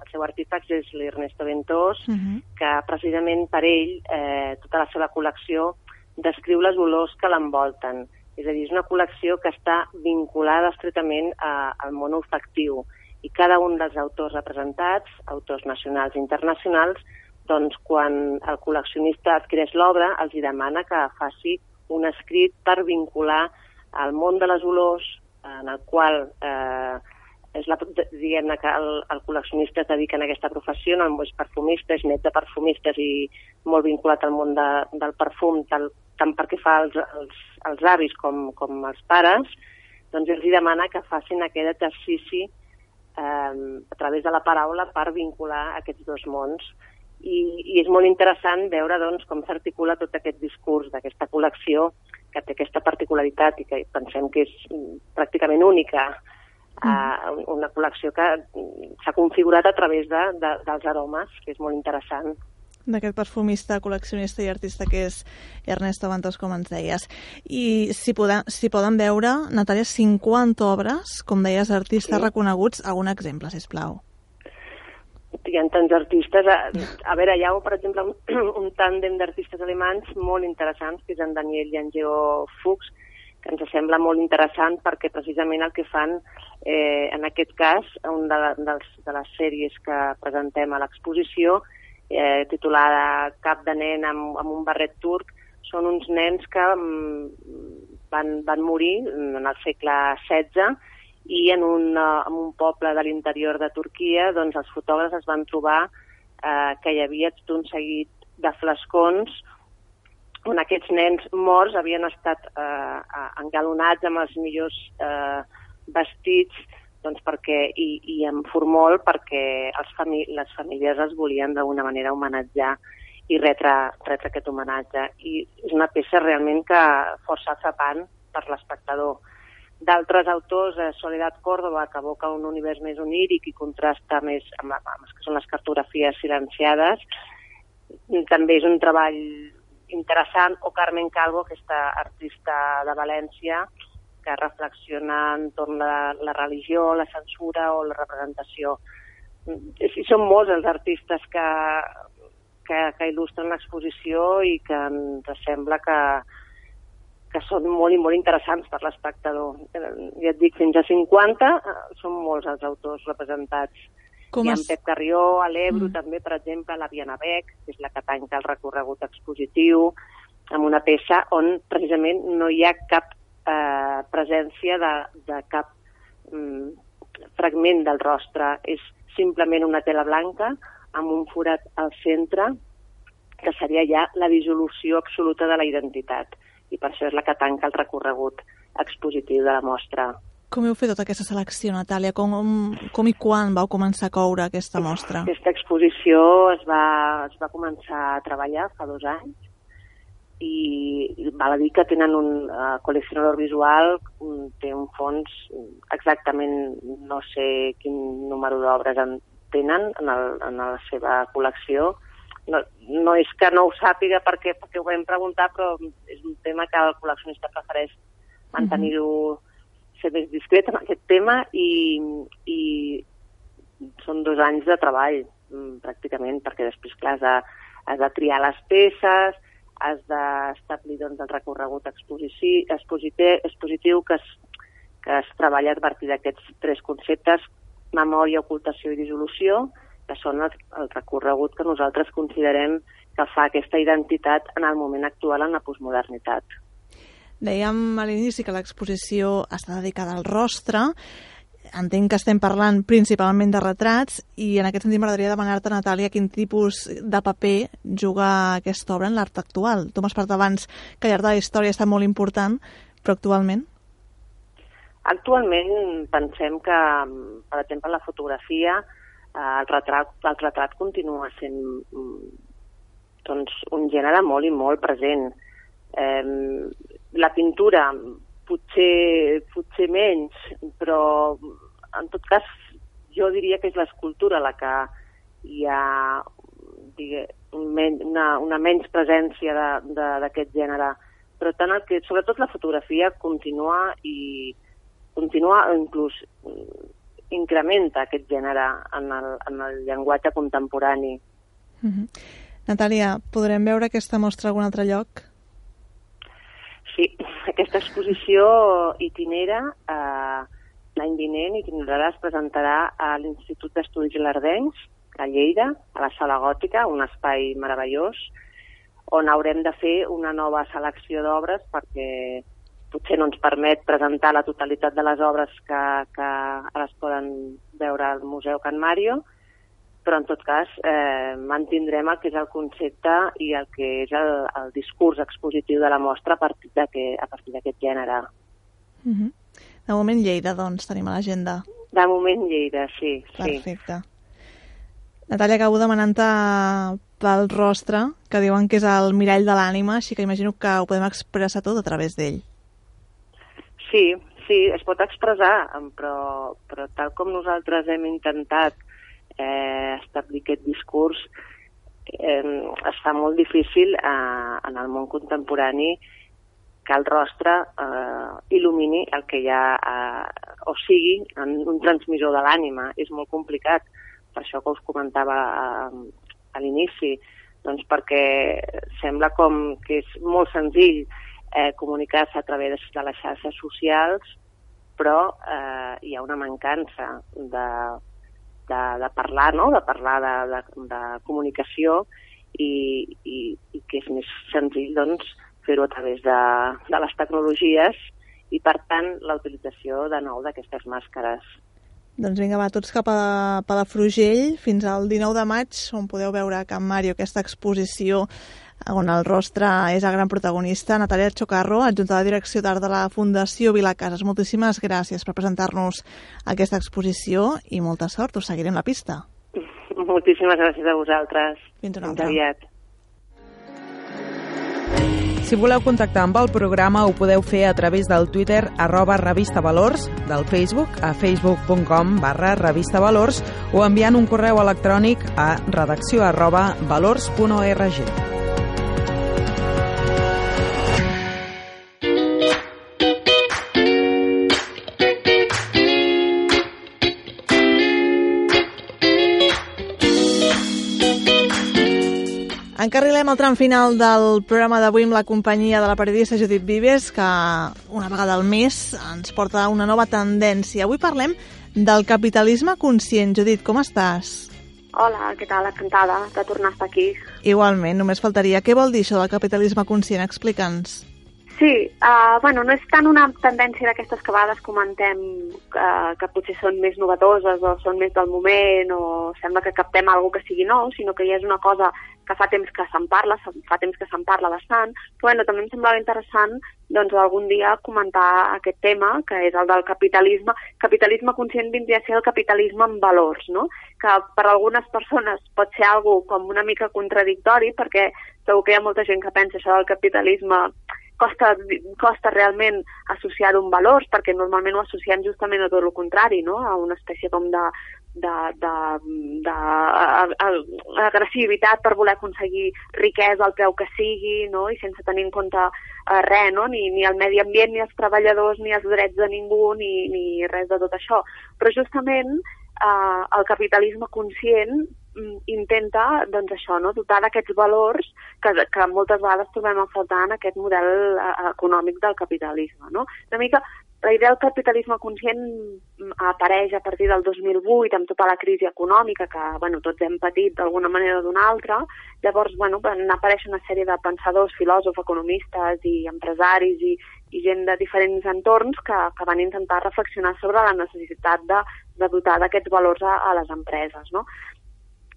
el seu artífex és l'Ernesto Ventós, uh mhm. -huh. que precisament per ell eh, tota la seva col·lecció descriu les olors que l'envolten. És a dir, és una col·lecció que està vinculada estretament a, al món olfactiu i cada un dels autors representats, autors nacionals i internacionals, doncs quan el col·leccionista adquireix l'obra els hi demana que faci un escrit per vincular el món de les olors, en el qual eh, és la, diguem que el, el col·leccionista es dedica a aquesta professió, no és perfumista, és net de perfumistes i molt vinculat al món de, del perfum, tal, tant perquè fa als, als, als avis com, com als pares, doncs els demana que facin aquest exercici eh, a través de la paraula per vincular aquests dos mons. I, i és molt interessant veure doncs, com s'articula tot aquest discurs d'aquesta col·lecció que té aquesta particularitat i que pensem que és pràcticament única uh, una col·lecció que s'ha configurat a través de, de, dels aromes, que és molt interessant d'aquest perfumista, col·leccionista i artista que és Ernesto Bantos, com ens deies. I si, poden, si poden veure, Natàlia, 50 obres, com deies, artistes sí. reconeguts. Algun exemple, si plau. Hi ha tants artistes. A, a veure, hi ha, per exemple, un, un tàndem d'artistes alemans molt interessants, que és en Daniel i en Geo Fuchs, que ens sembla molt interessant perquè precisament el que fan, eh, en aquest cas, un de, dels, de les sèries que presentem a l'exposició, eh, titulada Cap de nen amb, amb un barret turc, són uns nens que mm, van, van morir en el segle XVI i en un, uh, en un poble de l'interior de Turquia doncs els fotògrafs es van trobar eh, que hi havia tot un seguit de flascons on aquests nens morts havien estat eh, engalonats amb els millors eh, vestits doncs perquè, i, i amb formol perquè els famí les famílies els volien d'alguna manera homenatjar i retre, retre aquest homenatge. I és una peça realment que força atrapant per l'espectador. D'altres autors, eh, Soledad Córdoba, que evoca un univers més oníric i contrasta més amb, amb que són les cartografies silenciades, també és un treball interessant, o Carmen Calvo, aquesta artista de València, que reflexiona entorn la, la religió, la censura o la representació. Són molts els artistes que, que, que il·lustren l'exposició i que ens sembla que, que són molt i molt interessants per l'espectador. Ja et dic, fins a 50 eh, són molts els autors representats. Com Hi ha es... Pep Carrió, a l'Ebro, mm. també, per exemple, la Viana Beck, que és la que tanca el recorregut expositiu, amb una peça on precisament no hi ha cap eh, presència de, de cap mm, fragment del rostre. És simplement una tela blanca amb un forat al centre que seria ja la dissolució absoluta de la identitat. I per això és la que tanca el recorregut expositiu de la mostra. Com heu fet tota aquesta selecció, Natàlia? Com, com i quan vau començar a coure aquesta mostra? Aquesta exposició es va, es va començar a treballar fa dos anys i val a dir que tenen un uh, col·leccionador visual, un, té un fons exactament, no sé quin número d'obres en tenen en, el, en la seva col·lecció. No, no és que no ho sàpiga perquè, perquè ho vam preguntar, però és un tema que el col·leccionista prefereix mantenir-ho, -hmm. ser més discret en aquest tema i, i són dos anys de treball, mm, pràcticament, perquè després, clar, has de, has de triar les peces, has d'establir doncs, el recorregut expositiu, expositiu que, es, que es treballa a partir d'aquests tres conceptes, memòria, ocultació i dissolució, que són el, el recorregut que nosaltres considerem que fa aquesta identitat en el moment actual en la postmodernitat. Dèiem a l'inici que l'exposició està dedicada al rostre, entenc que estem parlant principalment de retrats i en aquest sentit m'agradaria demanar-te, Natàlia, quin tipus de paper juga aquesta obra en l'art actual. Tu m'has parlat abans que llarg de la història estat molt important, però actualment? Actualment pensem que, per exemple, la fotografia, eh, el retrat, el retrat continua sent doncs, un gènere molt i molt present. Eh, la pintura potser, potser menys, però en tot cas jo diria que és l'escultura la que hi ha digue, una, una menys presència d'aquest gènere. Però tant el que, sobretot la fotografia continua i continua inclús incrementa aquest gènere en el, en el llenguatge contemporani. Mm -hmm. Natàlia, podrem veure aquesta mostra a algun altre lloc? Sí, aquesta exposició itinera eh, l'any vinent itinerarà es presentarà a l'Institut d'Estudis Lardens, a Lleida, a la Sala Gòtica, un espai meravellós, on haurem de fer una nova selecció d'obres perquè potser no ens permet presentar la totalitat de les obres que, que ara es poden veure al Museu Can Mario, però en tot cas eh, mantindrem el que és el concepte i el que és el, el discurs expositiu de la mostra a partir d'aquest gènere. Mm -hmm. De moment Lleida, doncs, tenim a l'agenda. De moment Lleida, sí. Perfecte. Sí. Natàlia, acabo demanant-te pel rostre, que diuen que és el mirall de l'ànima, així que imagino que ho podem expressar tot a través d'ell. Sí, sí, es pot expressar, però, però tal com nosaltres hem intentat eh, establir aquest discurs eh, es fa molt difícil eh, en el món contemporani que el rostre eh, il·lumini el que hi ha, eh, o sigui, en un transmissor de l'ànima. És molt complicat, per això que us comentava eh, a l'inici, doncs perquè sembla com que és molt senzill eh, comunicar-se a través de les xarxes socials, però eh, hi ha una mancança de, de, de parlar, no? de parlar de, de, de comunicació i, i, i que és més senzill doncs, fer-ho a través de, de les tecnologies i, per tant, la utilització de nou d'aquestes màscares. Doncs vinga, va, tots cap a Palafrugell fins al 19 de maig, on podeu veure a Can Mario aquesta exposició on el rostre és el gran protagonista, Natàlia Chocarro, adjunta de direcció d'art de la Fundació Vilacases. Moltíssimes gràcies per presentar-nos aquesta exposició i molta sort, us seguirem la pista. Moltíssimes gràcies a vosaltres. Fins una altra. Fins aviat. Si voleu contactar amb el programa ho podeu fer a través del Twitter arroba revista valors, del Facebook a facebook.com barra revista valors o enviant un correu electrònic a redacció arroba valors.org. Encarrilem el tram final del programa d'avui amb la companyia de la periodista Judit Vives, que una vegada al mes ens porta una nova tendència. Avui parlem del capitalisme conscient. Judit, com estàs? Hola, què tal? Encantada de tornar a estar aquí. Igualment, només faltaria. Què vol dir això del capitalisme conscient? Explica'ns. Sí, uh, bueno, no és tant una tendència d'aquestes que a vegades comentem que, que potser són més novetoses o són més del moment o sembla que captem alguna que sigui nou, sinó que ja és una cosa que fa temps que se'n parla, fa temps que se'n parla bastant, però bueno, també em semblava interessant doncs, algun dia comentar aquest tema, que és el del capitalisme. Capitalisme conscient vindria a ser el capitalisme amb valors, no? que per algunes persones pot ser algo com una mica contradictori, perquè segur que hi ha molta gent que pensa això del capitalisme costa, costa realment associar-ho amb valors, perquè normalment ho associem justament a tot el contrari, no? a una espècie com de, d'agressivitat per voler aconseguir riquesa al preu que sigui, no? i sense tenir en compte eh, res, no? ni, ni el medi ambient, ni els treballadors, ni els drets de ningú, ni, ni res de tot això. Però justament eh, el capitalisme conscient intenta doncs això, no? dotar d'aquests valors que, que moltes vegades trobem a faltar en aquest model eh, econòmic del capitalisme. No? Una mica la idea del capitalisme conscient mm, apareix a partir del 2008 amb tota la crisi econòmica que bueno, tots hem patit d'alguna manera o d'una altra. Llavors bueno, van una sèrie de pensadors, filòsofs, economistes i empresaris i, i gent de diferents entorns que, que van intentar reflexionar sobre la necessitat de, de dotar d'aquests valors a, a les empreses. No?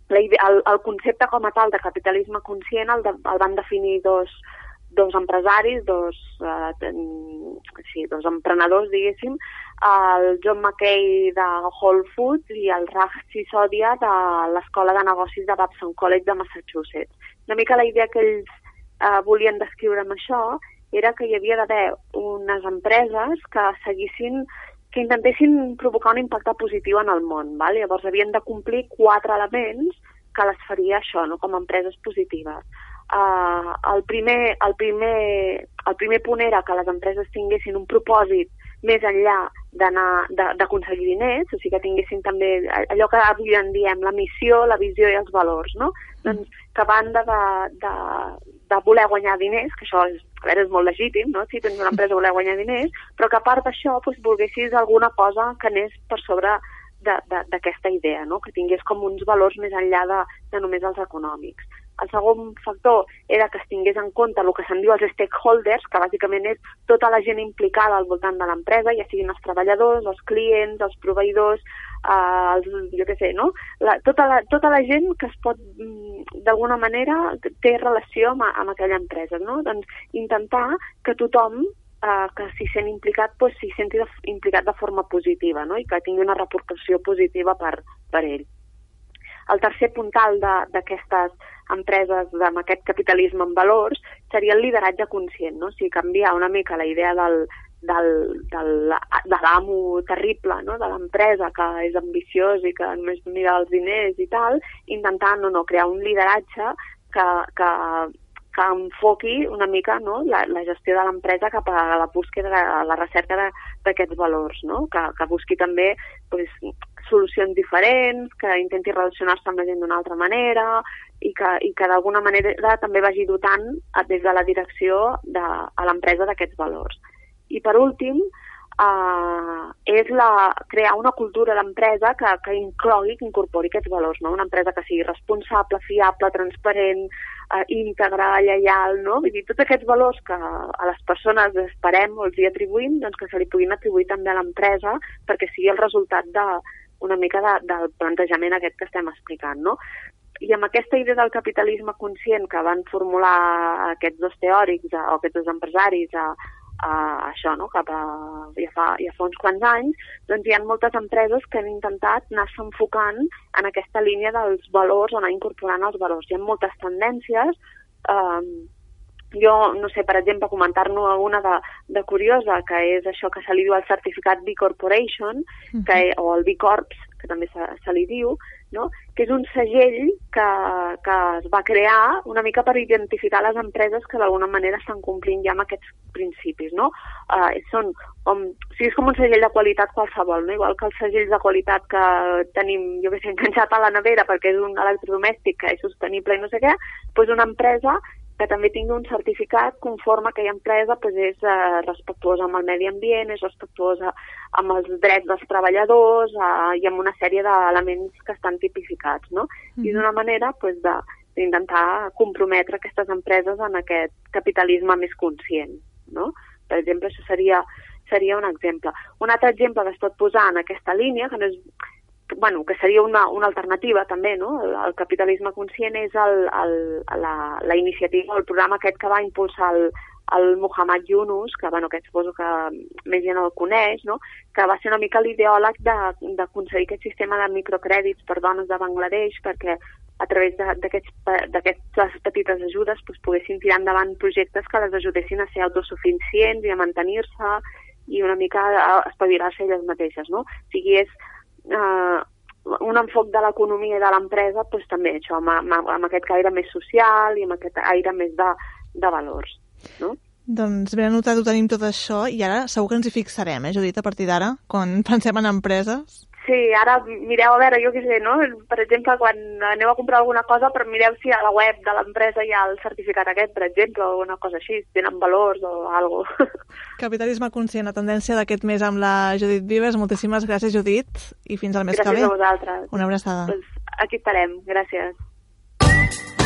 La el, el concepte com a tal de capitalisme conscient el, de, el van definir dos, dos empresaris, dos, uh, ten, sí, dos emprenedors, diguéssim, el John McKay de Whole Foods i el Raj Sisodia de l'Escola de Negocis de Babson College de Massachusetts. Una mica la idea que ells uh, volien descriure amb això era que hi havia d'haver unes empreses que seguissin que intentessin provocar un impacte positiu en el món. Val? Llavors havien de complir quatre elements que les faria això, no? com a empreses positives. Uh, el, primer, el, primer, el primer punt era que les empreses tinguessin un propòsit més enllà d'aconseguir diners, o sigui que tinguessin també allò que avui en diem la missió, la visió i els valors, no? Mm. Doncs que a banda de, de, de voler guanyar diners, que això és, a veure, és molt legítim, no? si tens una empresa voler guanyar diners, però que a part d'això doncs, volguessis alguna cosa que anés per sobre d'aquesta idea, no? que tingués com uns valors més enllà de, de només els econòmics. El segon factor era que es tingués en compte el que se'n diu els stakeholders, que bàsicament és tota la gent implicada al voltant de l'empresa, ja siguin els treballadors, els clients, els proveïdors, eh, els, jo què sé, no? La, tota, la, tota la gent que es pot, mm, d'alguna manera, té relació amb, amb aquella empresa, no? Doncs intentar que tothom eh, que s'hi sent implicat pues, s'hi senti de, implicat de forma positiva no? i que tingui una repercussió positiva per, per ell. El tercer puntal d'aquestes empreses amb aquest capitalisme en valors seria el lideratge conscient, no? o sigui, canviar una mica la idea del, del, del, de l'amo terrible no? de l'empresa que és ambiciós i que només mira els diners i tal, intentant no, no, crear un lideratge que, que, que enfoqui una mica no, la, la gestió de l'empresa cap a la búsqueda, a la recerca d'aquests valors, no? que, que busqui també pues, solucions diferents, que intenti relacionar-se amb la gent d'una altra manera i que, i que d'alguna manera també vagi dotant des de la direcció de, a l'empresa d'aquests valors. I per últim, eh, és la, crear una cultura d'empresa que, que inclogui, que incorpori aquests valors, no? una empresa que sigui responsable, fiable, transparent, eh, íntegra, lleial, no? Vull dir, tots aquests valors que a les persones esperem o els hi atribuïm, doncs que se li puguin atribuir també a l'empresa perquè sigui el resultat de, una mica de, del plantejament aquest que estem explicant, no? I amb aquesta idea del capitalisme conscient que van formular aquests dos teòrics o aquests dos empresaris a, a això, no? cap a, ja, fa, ja fa uns quants anys, doncs hi ha moltes empreses que han intentat anar-se enfocant en aquesta línia dels valors, o anar incorporant els valors. Hi ha moltes tendències eh, jo, no sé, per exemple, comentar-ne una de, de curiosa, que és això que se li diu el certificat B Corporation, que, o el B Corps, que també se, se li diu, no? que és un segell que, que es va crear una mica per identificar les empreses que d'alguna manera estan complint ja amb aquests principis. No? Uh, són, com, o sigui, és com un segell de qualitat qualsevol, no? igual que els segells de qualitat que tenim, jo que sé, enganxat a la nevera perquè és un electrodomèstic que és sostenible i no sé què, doncs una empresa que també tingui un certificat conforme aquella empresa pues, és eh, respectuosa amb el medi ambient, és respectuosa amb els drets dels treballadors eh, i amb una sèrie d'elements que estan tipificats, no? Mm. I d'una manera pues, de d'intentar comprometre aquestes empreses en aquest capitalisme més conscient, no? Per exemple, això seria, seria un exemple. Un altre exemple que es pot posar en aquesta línia, que no és bueno, que seria una, una alternativa també, no? El, el capitalisme conscient és el, el, la, la iniciativa, el programa aquest que va impulsar el, el Muhammad Yunus, que, bueno, que suposo que més gent el coneix, no? que va ser una mica l'ideòleg d'aconseguir aquest sistema de microcrèdits per dones de Bangladesh perquè a través d'aquestes petites ajudes doncs, poguessin tirar endavant projectes que les ajudessin a ser autosuficients i a mantenir-se i una mica a espavilar-se elles mateixes. No? O sigui, és eh, un enfoc de l'economia i de l'empresa doncs, també això, amb, amb, amb aquest aire més social i amb aquest aire més de, de valors. No? Doncs ben anotat, ho tenim tot això i ara segur que ens hi fixarem, eh, Judit, a partir d'ara, quan pensem en empreses. Sí, ara mireu, a veure, jo què sé, no? Per exemple, quan aneu a comprar alguna cosa, però mireu si a la web de l'empresa hi ha el certificat aquest, per exemple, o alguna cosa així, tenen valors o alguna cosa. Capitalisme conscient, la tendència d'aquest mes amb la Judit Vives. Moltíssimes gràcies, Judit, i fins al mes gràcies que ve. Gràcies a vosaltres. Una abraçada. Pues aquí estarem, gràcies.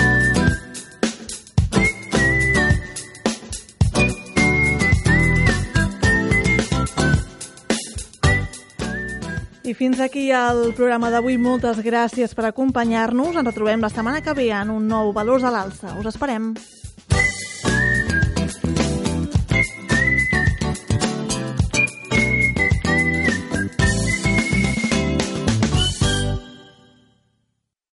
I fins aquí el programa d'avui. Moltes gràcies per acompanyar-nos. Ens retrobem la setmana que ve en un nou Valors a l'Alça. Us esperem.